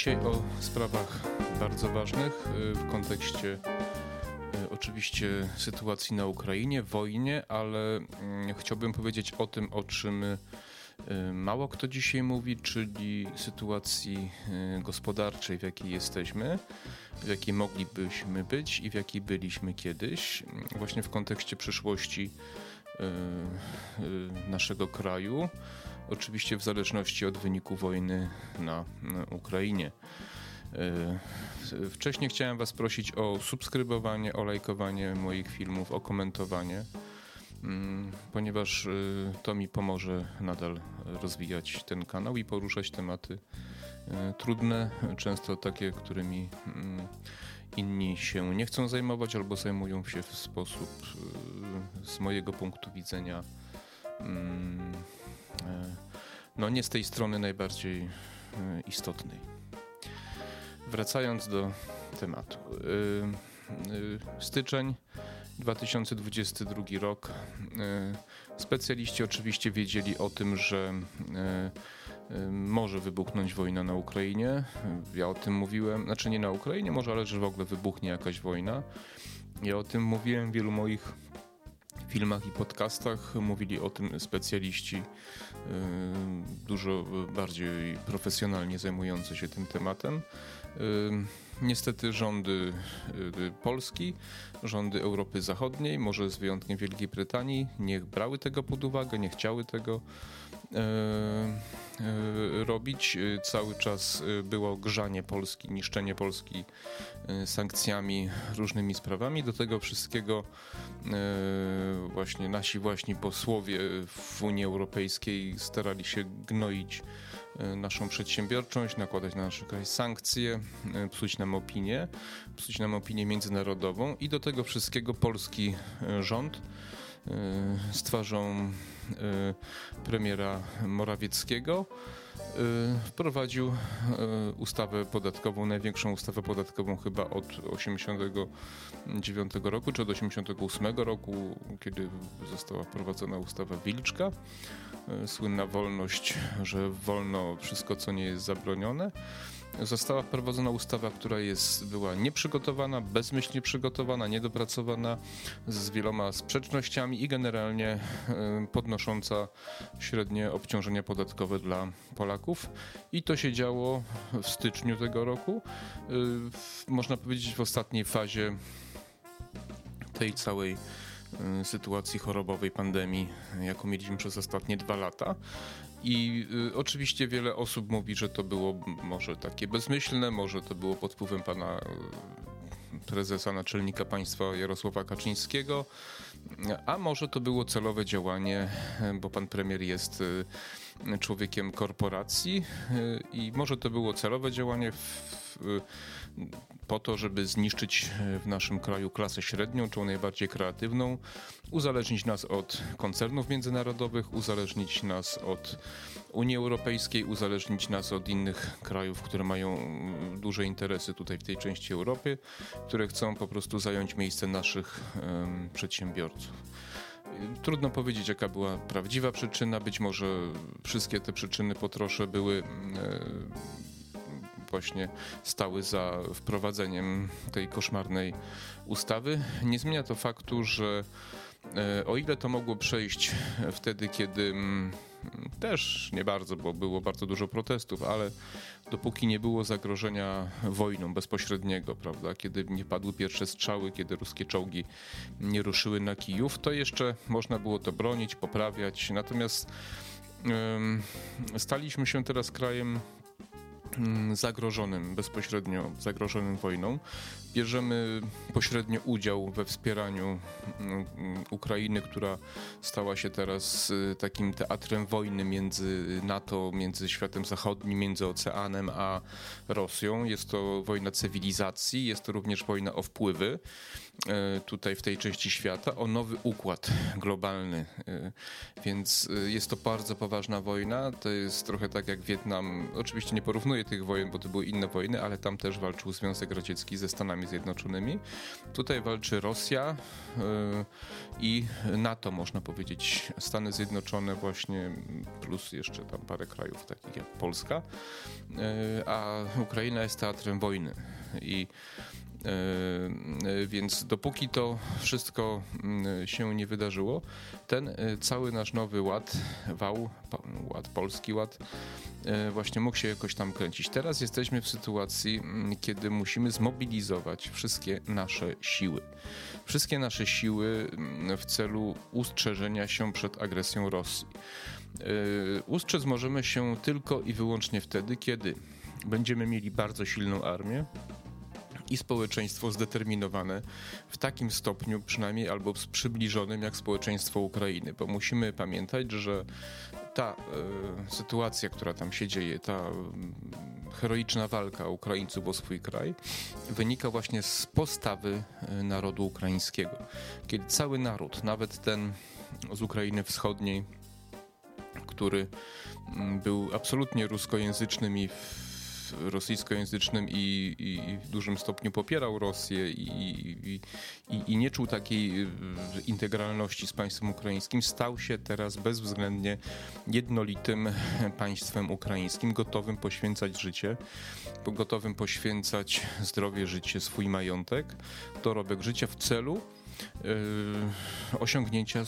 Dzisiaj o sprawach bardzo ważnych y, w kontekście y, oczywiście sytuacji na Ukrainie, wojnie, ale mm, chciałbym powiedzieć o tym, o czym y, mało kto dzisiaj mówi, czyli sytuacji gospodarczej, w jakiej jesteśmy, w jakiej moglibyśmy być i w jakiej byliśmy kiedyś, właśnie w kontekście przyszłości naszego kraju oczywiście w zależności od wyniku wojny na, Ukrainie. E, wcześniej chciałem Was prosić o subskrybowanie, o lajkowanie moich filmów, o komentowanie, mm, ponieważ e, to mi pomoże nadal rozwijać ten kanał i poruszać tematy e, trudne, często takie, którymi mm, inni się nie chcą zajmować albo zajmują się w sposób z mojego punktu widzenia mm, no nie z tej strony najbardziej e, istotnej. Wracając do tematu. E, e, styczeń 2022 rok. Specjaliści oczywiście wiedzieli o tym, że może wybuchnąć wojna na Ukrainie. Ja o tym mówiłem, znaczy nie na Ukrainie może, ale że w ogóle wybuchnie jakaś wojna. Ja o tym mówiłem, wielu moich filmach i podcastach mówili o tym specjaliści y, dużo bardziej profesjonalnie zajmujący się tym tematem. Y, niestety rządy y, Polski, rządy Europy Zachodniej, może z wyjątkiem Wielkiej Brytanii, nie brały tego pod uwagę, nie chciały tego robić. E, cały czas e, było grzanie Polski, niszczenie Polski sankcjami, różnymi sprawami. Do tego wszystkiego właśnie nasi właśnie posłowie w Unii Europejskiej starali się gnoić naszą przedsiębiorczość, nakładać na nasz kraj sankcje, psuć nam opinię, psuć nam opinię międzynarodową i do tego wszystkiego polski rząd z twarzą premiera Morawieckiego y, wprowadził y, ustawę podatkową, największą ustawę podatkową chyba od 89 roku czy od 88 roku, kiedy została wprowadzona ustawa Wilczka. Słynna wolność, że wolno wszystko, co nie jest zabronione została wprowadzona ustawa, która jest, była nieprzygotowana, bezmyślnie przygotowana, niedopracowana, z wieloma sprzecznościami i generalnie podnosząca średnie obciążenia podatkowe dla Polaków. I to się działo w styczniu tego roku. Można powiedzieć w ostatniej fazie tej całej sytuacji chorobowej, pandemii, jaką mieliśmy przez ostatnie dwa lata. I y, oczywiście wiele osób mówi, że to było może takie bezmyślne, może to było pod wpływem pana y, prezesa, naczelnika państwa Jarosława Kaczyńskiego, a może to było celowe działanie, bo pan premier jest y, człowiekiem korporacji i może to było celowe działanie w, po to, żeby zniszczyć w naszym kraju klasę średnią, czy najbardziej kreatywną, uzależnić nas od koncernów międzynarodowych, uzależnić nas od Unii Europejskiej, uzależnić nas od innych krajów, które mają duże interesy tutaj w tej części Europy, które chcą po prostu zająć miejsce naszych um, przedsiębiorców. Trudno powiedzieć, jaka była prawdziwa przyczyna. Być może wszystkie te przyczyny po trosze były właśnie stały za wprowadzeniem tej koszmarnej ustawy. Nie zmienia to faktu, że e, o ile to mogło przejść wtedy, kiedy mm, też nie bardzo, bo było bardzo dużo protestów, ale dopóki nie było zagrożenia wojną bezpośredniego, prawda, kiedy nie padły pierwsze strzały, kiedy ruskie czołgi nie ruszyły na Kijów, to jeszcze można było to bronić, poprawiać. Natomiast staliśmy się teraz krajem zagrożonym, bezpośrednio zagrożonym wojną. Bierzemy pośrednio udział we wspieraniu mm, Ukrainy, która stała się teraz y, takim teatrem wojny między NATO, między światem zachodnim, między oceanem a Rosją. Jest to wojna cywilizacji, jest to również wojna o wpływy. E, tutaj w tej części świata o nowy układ globalny. E, więc jest to bardzo poważna wojna. To jest trochę tak jak Wietnam. Oczywiście nie porównuję porównuję tych wojen, bo to były inne wojny, ale tam też walczył Związek Radziecki ze Stanami Zjednoczonymi. Tutaj walczy Rosja i NATO, można powiedzieć. Stany Zjednoczone właśnie, plus jeszcze tam parę krajów takich jak Polska, a Ukraina jest teatrem wojny. I więc dopóki to wszystko mm, się nie wydarzyło, ten e, cały nasz nowy ład, wał, ład, polski ład, właśnie mógł się jakoś tam kręcić. Teraz jesteśmy w sytuacji, mm, kiedy musimy zmobilizować wszystkie nasze siły. Wszystkie nasze siły mm, w celu ustrzeżenia się przed agresją Rosji. Ustrzec możemy się tylko i wyłącznie wtedy, kiedy będziemy mieli bardzo silną armię, i społeczeństwo zdeterminowane w takim stopniu przynajmniej albo przybliżonym jak społeczeństwo Ukrainy, bo musimy pamiętać, że ta e, sytuacja, która tam się dzieje, ta mm, heroiczna walka Ukraińców o swój kraj, wynika właśnie z postawy e, narodu ukraińskiego. Kiedy cały naród, nawet ten z Ukrainy Wschodniej, który był absolutnie ruskojęzycznym i rosyjskojęzycznym i, i, w dużym stopniu popierał Rosję i, i, nie czuł takiej y, integralności z państwem ukraińskim, stał się teraz bezwzględnie jednolitym państwem ukraińskim, gotowym poświęcać życie, gotowym poświęcać zdrowie, życie, swój majątek, dorobek życia w celu osiągnięcia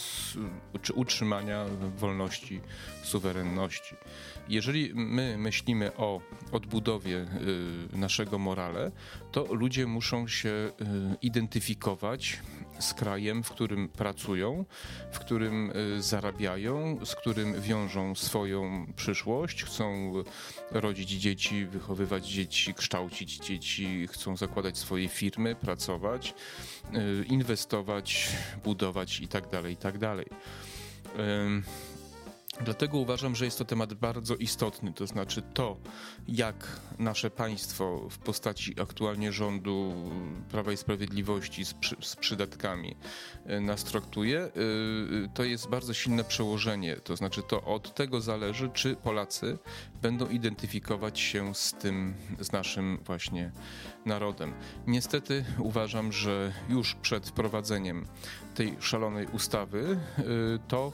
czy utrzymania wolności, suwerenności. Jeżeli my myślimy o odbudowie y, naszego morale, to ludzie muszą się y, identyfikować z krajem, w którym pracują, w którym y, zarabiają, z którym wiążą swoją przyszłość, chcą rodzić dzieci, wychowywać dzieci, kształcić dzieci, chcą zakładać swoje firmy, pracować, y, inwestować, budować itd. Tak itd. Dlatego uważam, że jest to temat bardzo istotny, to znaczy to, jak nasze państwo w postaci aktualnie rządu Prawa i Sprawiedliwości z, przy, z przydatkami e, nas traktuje, e, to jest bardzo silne przełożenie. To znaczy to od tego zależy, czy Polacy będą identyfikować się z tym, z naszym właśnie narodem. Niestety uważam, że już przed wprowadzeniem tej szalonej ustawy e, to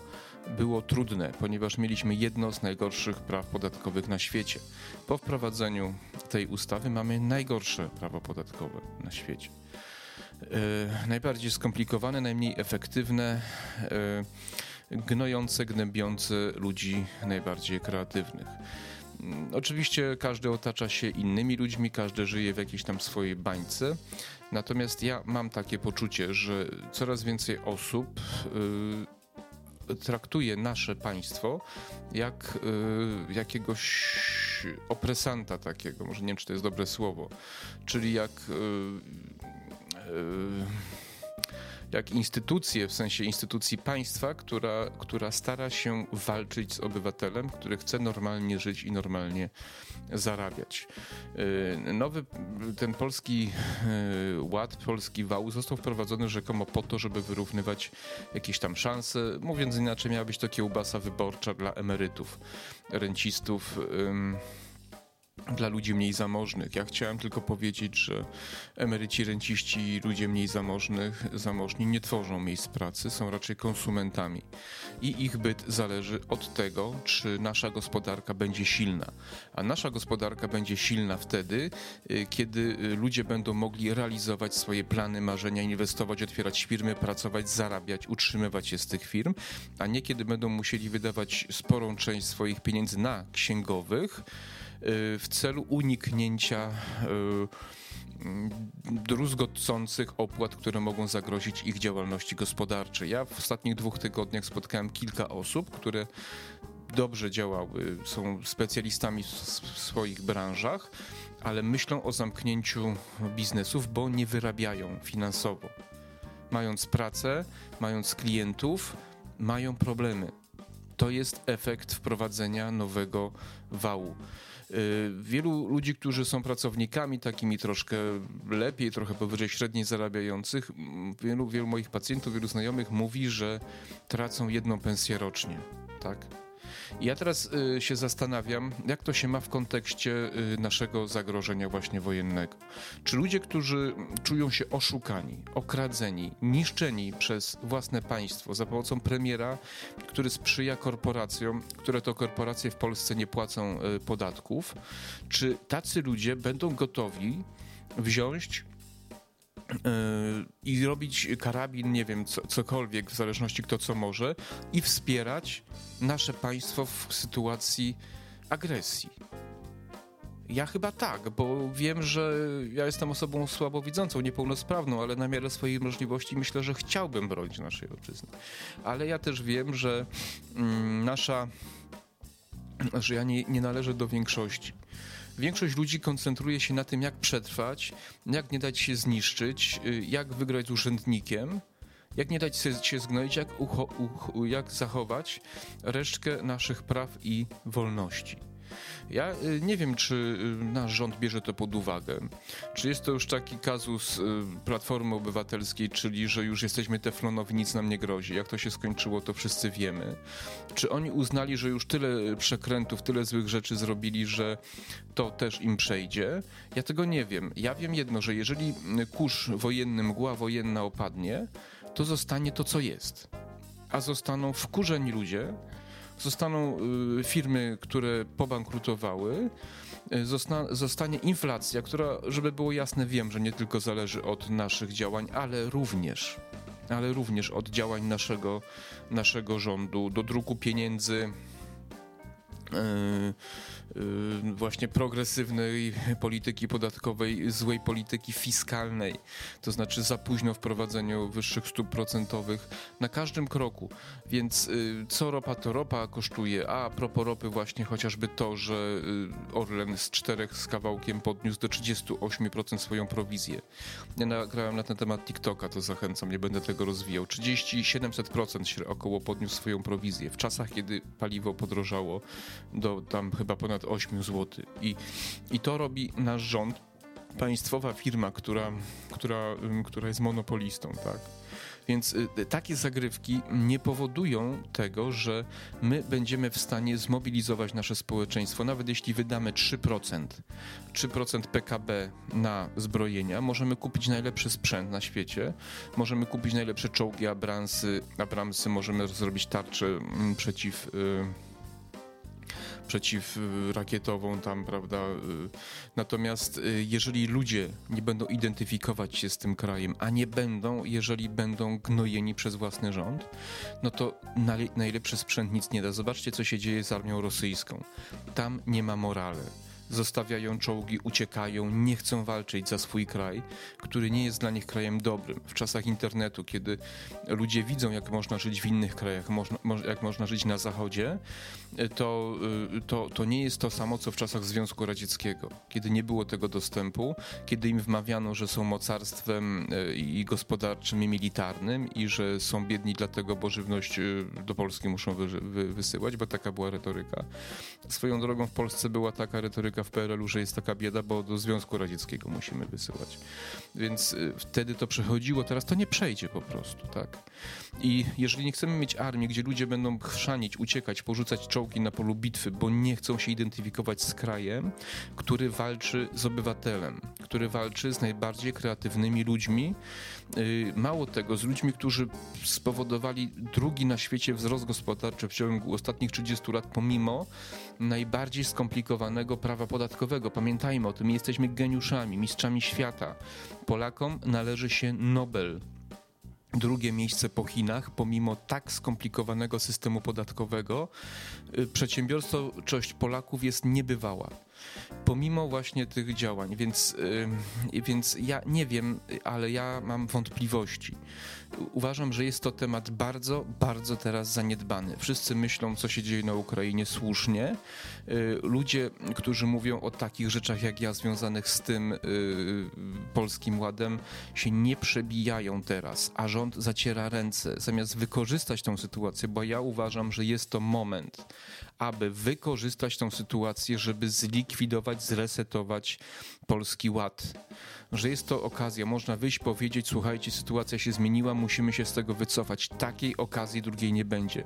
było trudne, ponieważ mieliśmy jedno z najgorszych praw podatkowych na świecie. Po wprowadzeniu tej ustawy mamy najgorsze prawo podatkowe na świecie. E, najbardziej skomplikowane, najmniej efektywne, e, gnojące, gnębiące ludzi najbardziej kreatywnych. Mm, oczywiście każdy otacza się innymi ludźmi, każdy żyje w jakiejś tam swojej bańce. Natomiast ja mam takie poczucie, że coraz więcej osób y, traktuje nasze państwo jak y, jakiegoś opresanta takiego, może nie wiem, czy to jest dobre słowo, czyli jak y, y, jak instytucję, w sensie instytucji państwa, która, która stara się walczyć z obywatelem, który chce normalnie żyć i normalnie zarabiać. Y, nowy, ten polski y, ład, polski wał został wprowadzony rzekomo po to, żeby wyrównywać jakieś tam szanse. Mówiąc inaczej, miała być to kiełbasa wyborcza dla emerytów, rencistów dla ludzi mniej zamożnych. Ja chciałem tylko powiedzieć, że emeryci, renciści i ludzie mniej zamożnych, zamożni nie tworzą miejsc pracy, są raczej konsumentami. I ich byt zależy od tego, czy nasza gospodarka będzie silna. A nasza gospodarka będzie silna wtedy, y, kiedy y, ludzie będą mogli realizować swoje plany, marzenia, inwestować, otwierać firmy, pracować, zarabiać, utrzymywać się z tych firm, a nie kiedy będą musieli wydawać sporą część swoich pieniędzy na księgowych, w celu uniknięcia y, druzgocących opłat, które mogą zagrozić ich działalności gospodarczej. Ja w ostatnich dwóch tygodniach spotkałem kilka osób, które dobrze działały, są specjalistami w swoich branżach, ale myślą o zamknięciu biznesów, bo nie wyrabiają finansowo. Mając pracę, mając klientów, mają problemy. To jest efekt wprowadzenia nowego wału. Y, wielu ludzi, którzy są pracownikami takimi troszkę lepiej, trochę powyżej średniej zarabiających, wielu, wielu moich pacjentów, wielu znajomych mówi, że tracą jedną pensję rocznie, tak? Ja teraz y, się zastanawiam, jak to się ma w kontekście y, naszego zagrożenia właśnie wojennego. Czy ludzie, którzy czują się oszukani, okradzeni, niszczeni przez własne państwo za pomocą premiera, który sprzyja korporacjom, które to korporacje w Polsce nie płacą y, podatków, czy tacy ludzie będą gotowi wziąć i robić karabin, nie wiem, co, cokolwiek, w zależności kto co może, i wspierać nasze państwo w sytuacji agresji. Ja chyba tak, bo wiem, że ja jestem osobą słabowidzącą, niepełnosprawną, ale na miarę swojej możliwości myślę, że chciałbym bronić naszej ojczyzny. Ale ja też wiem, że mm, nasza, że ja nie, nie należę do większości Większość ludzi koncentruje się na tym, jak przetrwać, jak nie dać się zniszczyć, y, jak wygrać z urzędnikiem, jak nie dać się zgnoić, jak, ucho, uch, jak zachować resztkę naszych praw i wolności. Ja y, nie wiem, czy y, nasz rząd bierze to pod uwagę. Czy jest to już taki kazus y, Platformy Obywatelskiej, czyli że już jesteśmy teflonowi, nic nam nie grozi. Jak to się skończyło, to wszyscy wiemy. Czy oni uznali, że już tyle przekrętów, tyle złych rzeczy zrobili, że to też im przejdzie? Ja tego nie wiem. Ja wiem jedno, że jeżeli kurz wojenny, mgła wojenna opadnie, to zostanie to, co jest. A zostaną wkurzeni ludzie, zostaną y, firmy, które pobankrutowały, y, Zosta zostanie inflacja, która, żeby było jasne, wiem, że nie tylko zależy od naszych działań, ale również, ale również od działań naszego, naszego rządu, do druku pieniędzy. Yy, właśnie progresywnej polityki podatkowej, złej polityki fiskalnej, to znaczy za późno wprowadzeniu wyższych stóp procentowych na każdym kroku. Więc y, co ropa to ropa kosztuje, a, propos ropy właśnie chociażby to, że y, Orlen z czterech z kawałkiem podniósł do 38% swoją prowizję. Ja nagrałem na ten temat TikToka, to zachęcam, nie będę tego rozwijał. 30-700% około podniósł swoją prowizję w czasach, kiedy paliwo podrożało do tam chyba ponad ponad 8 zł. I, I to robi nasz rząd, państwowa firma, która, która, która jest monopolistą, tak? Więc y, takie zagrywki nie powodują tego, że my będziemy w stanie zmobilizować nasze społeczeństwo, nawet jeśli wydamy 3%, 3% PKB na zbrojenia, możemy kupić najlepszy sprzęt na świecie, możemy kupić najlepsze czołgi Abramsy, Abramsy możemy zrobić tarczę mm, przeciw. Yy, przeciwrakietową tam, prawda? Y, natomiast y, jeżeli ludzie nie będą identyfikować się z tym krajem, a nie będą, jeżeli będą gnojeni przez własny rząd, no to najlepszy sprzęt nic nie da. Zobaczcie, co się dzieje z armią rosyjską. Tam nie ma morale zostawiają czołgi, uciekają, nie chcą walczyć za swój kraj, który nie jest dla nich krajem dobrym. W czasach internetu, kiedy ludzie widzą, jak można żyć w innych krajach, jak można żyć na zachodzie, to, y, to, to nie jest to samo, co w czasach Związku Radzieckiego, kiedy nie było tego dostępu, kiedy im wmawiano, że są mocarstwem y, i gospodarczym, i militarnym i że są biedni dlatego, bo żywność y, do Polski muszą wy, wy, wysyłać, bo taka była retoryka. Swoją drogą w Polsce była taka retoryka w PRL-u, że jest taka bieda, bo do Związku Radzieckiego musimy wysyłać. Więc wtedy to przechodziło, teraz to nie przejdzie po prostu, tak? I jeżeli nie chcemy mieć armii, gdzie ludzie będą chrzanić, uciekać, porzucać czołgi na polu bitwy, bo nie chcą się identyfikować z krajem, który walczy z obywatelem, który walczy z najbardziej kreatywnymi ludźmi. Y, mało tego, z ludźmi, którzy spowodowali drugi na świecie wzrost gospodarczy w ciągu ostatnich 30 lat, pomimo najbardziej skomplikowanego prawa podatkowego. Pamiętajmy o tym, jesteśmy geniuszami, mistrzami świata. Polakom należy się Nobel drugie miejsce po Chinach, pomimo tak skomplikowanego systemu podatkowego, y, przedsiębiorczość Polaków jest niebywała pomimo właśnie tych działań, więc, yy, więc ja nie wiem, ale ja mam wątpliwości. Uważam, że jest to temat bardzo, bardzo teraz zaniedbany. Wszyscy myślą, co się dzieje na Ukrainie słusznie. Yy, ludzie, którzy mówią o takich rzeczach jak ja, związanych z tym yy, polskim ładem, się nie przebijają teraz, a rząd zaciera ręce, zamiast wykorzystać tą sytuację, bo ja uważam, że jest to moment aby wykorzystać tą sytuację, żeby zlikwidować, zresetować Polski Ład że jest to okazja, można wyjść, powiedzieć, słuchajcie, sytuacja się zmieniła, musimy się z tego wycofać. Takiej okazji drugiej nie będzie.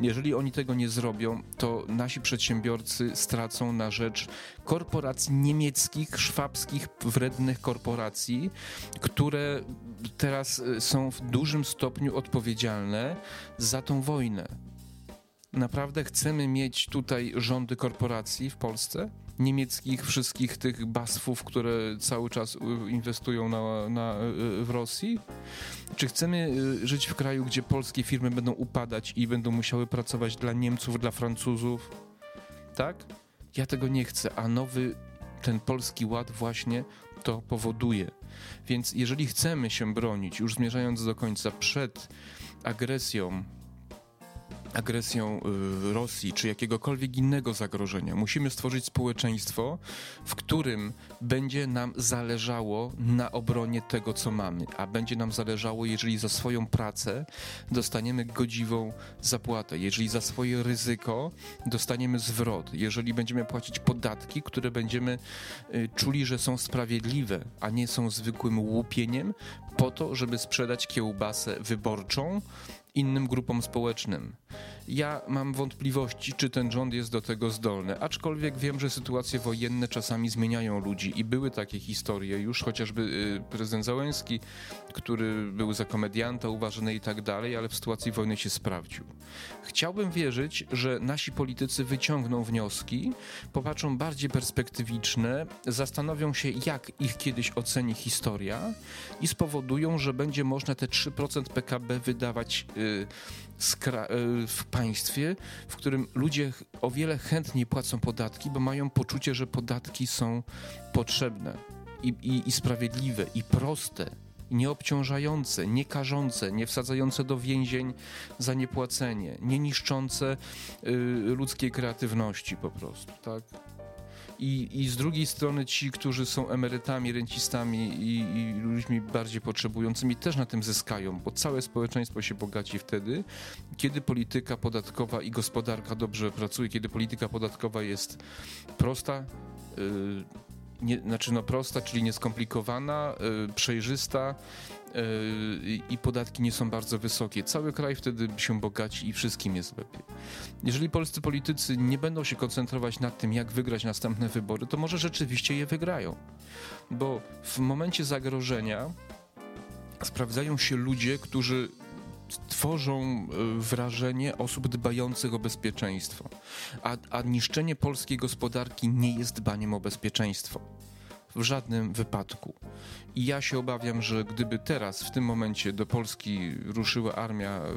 Jeżeli oni tego nie zrobią, to nasi przedsiębiorcy stracą na rzecz korporacji niemieckich, szwabskich, wrednych korporacji, które teraz y, są w dużym stopniu odpowiedzialne za tą wojnę. Naprawdę chcemy mieć tutaj rządy korporacji w Polsce? niemieckich wszystkich tych basfów, które cały czas inwestują na, na, w Rosji? Czy chcemy y, żyć w kraju, gdzie polskie firmy będą upadać i będą musiały pracować dla Niemców, dla Francuzów? Tak? Ja tego nie chcę, a nowy ten polski ład właśnie to powoduje. Więc jeżeli chcemy się bronić, już zmierzając do końca, przed agresją agresją y, Rosji czy jakiegokolwiek innego zagrożenia. Musimy stworzyć społeczeństwo, w którym będzie nam zależało na obronie tego, co mamy, a będzie nam zależało, jeżeli za swoją pracę dostaniemy godziwą zapłatę, jeżeli za swoje ryzyko dostaniemy zwrot, jeżeli będziemy płacić podatki, które będziemy y, czuli, że są sprawiedliwe, a nie są zwykłym łupieniem, po to, żeby sprzedać kiełbasę wyborczą innym grupom społecznym. Ja mam wątpliwości, czy ten rząd jest do tego zdolny, aczkolwiek wiem, że sytuacje wojenne czasami zmieniają ludzi i były takie historie, już chociażby y, prezydent Załęski, który był za komedianta uważany i tak dalej, ale w sytuacji wojny się sprawdził. Chciałbym wierzyć, że nasi politycy wyciągną wnioski, popatrzą bardziej perspektywiczne, zastanowią się, jak ich kiedyś oceni historia i spowodują, że będzie można te 3% PKB wydawać y, Y, w państwie, w którym ludzie o wiele chętniej płacą podatki, bo mają poczucie, że podatki są potrzebne i, i, i sprawiedliwe i proste. Nieobciążające, nie karzące, nie wsadzające do więzień za niepłacenie, nie niszczące y, ludzkiej kreatywności po prostu, tak? I, I z drugiej strony ci, którzy są emerytami, rencistami i, i ludźmi bardziej potrzebującymi też na tym zyskają, bo całe społeczeństwo się bogaci wtedy, kiedy polityka podatkowa i gospodarka dobrze pracuje, kiedy polityka podatkowa jest prosta, yy, nie, znaczy no prosta, czyli nieskomplikowana, yy, przejrzysta, i podatki nie są bardzo wysokie. Cały kraj wtedy się bogaci i wszystkim jest lepiej. Jeżeli polscy politycy nie będą się koncentrować nad tym, jak wygrać następne wybory, to może rzeczywiście je wygrają. Bo w momencie zagrożenia sprawdzają się ludzie, którzy tworzą yy, wrażenie osób dbających o bezpieczeństwo. A, a niszczenie polskiej gospodarki nie jest dbaniem o bezpieczeństwo w żadnym wypadku. I ja się obawiam, że gdyby teraz, w tym momencie do Polski ruszyła armia e,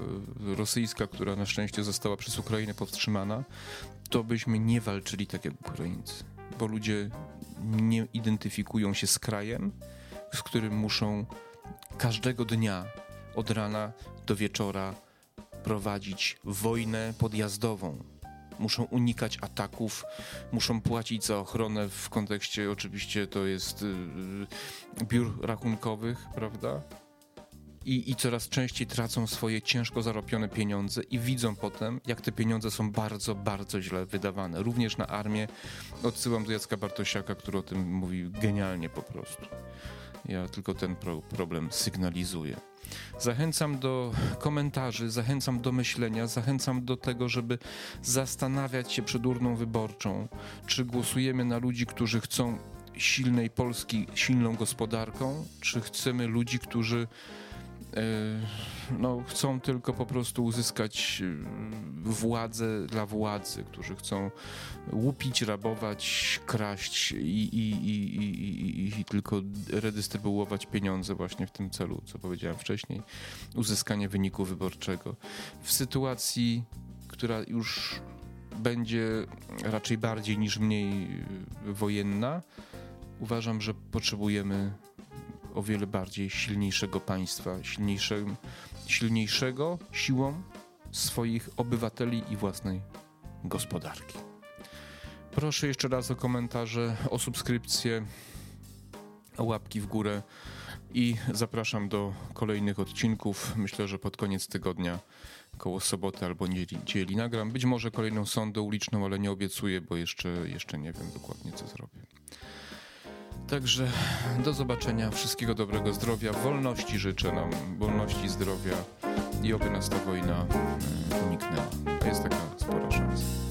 rosyjska, która na szczęście została przez Ukrainę powstrzymana, to byśmy nie walczyli tak jak Ukraińcy, bo ludzie nie identyfikują się z krajem, z którym muszą każdego dnia od rana do wieczora prowadzić wojnę podjazdową muszą unikać ataków, muszą płacić za ochronę w kontekście oczywiście to jest yy, biur rachunkowych, prawda? I, I coraz częściej tracą swoje ciężko zarobione pieniądze i widzą potem, jak te pieniądze są bardzo, bardzo źle wydawane. Również na armię. Odsyłam do Jacka Bartosiaka, który o tym mówi genialnie po prostu. Ja tylko ten pro problem sygnalizuję. Zachęcam do komentarzy, zachęcam do myślenia, zachęcam do tego, żeby zastanawiać się przed urną wyborczą, czy głosujemy na ludzi, którzy chcą silnej Polski, silną gospodarką, czy chcemy ludzi, którzy no, chcą tylko po prostu uzyskać e, władzę dla władzy, którzy chcą łupić, rabować, kraść i, i, i, i, tylko redystrybuować pieniądze właśnie w tym celu, co powiedziałem wcześniej, uzyskanie wyniku wyborczego. W sytuacji, która już będzie raczej bardziej niż mniej wojenna, uważam, że potrzebujemy o wiele bardziej silniejszego państwa, silniejszym, silniejszego siłą swoich obywateli i własnej gospodarki. Proszę jeszcze raz o komentarze, o subskrypcję, o łapki w górę. i zapraszam do kolejnych odcinków. Myślę, że pod koniec tygodnia, koło soboty albo niedzieli nagram. Być może kolejną sondę uliczną, ale nie obiecuję, bo jeszcze, jeszcze nie wiem dokładnie, co zrobię. Także do zobaczenia, wszystkiego dobrego zdrowia, wolności życzę nam, wolności zdrowia i oby nas ta wojna e, uniknęła. Jest taka spora szansa.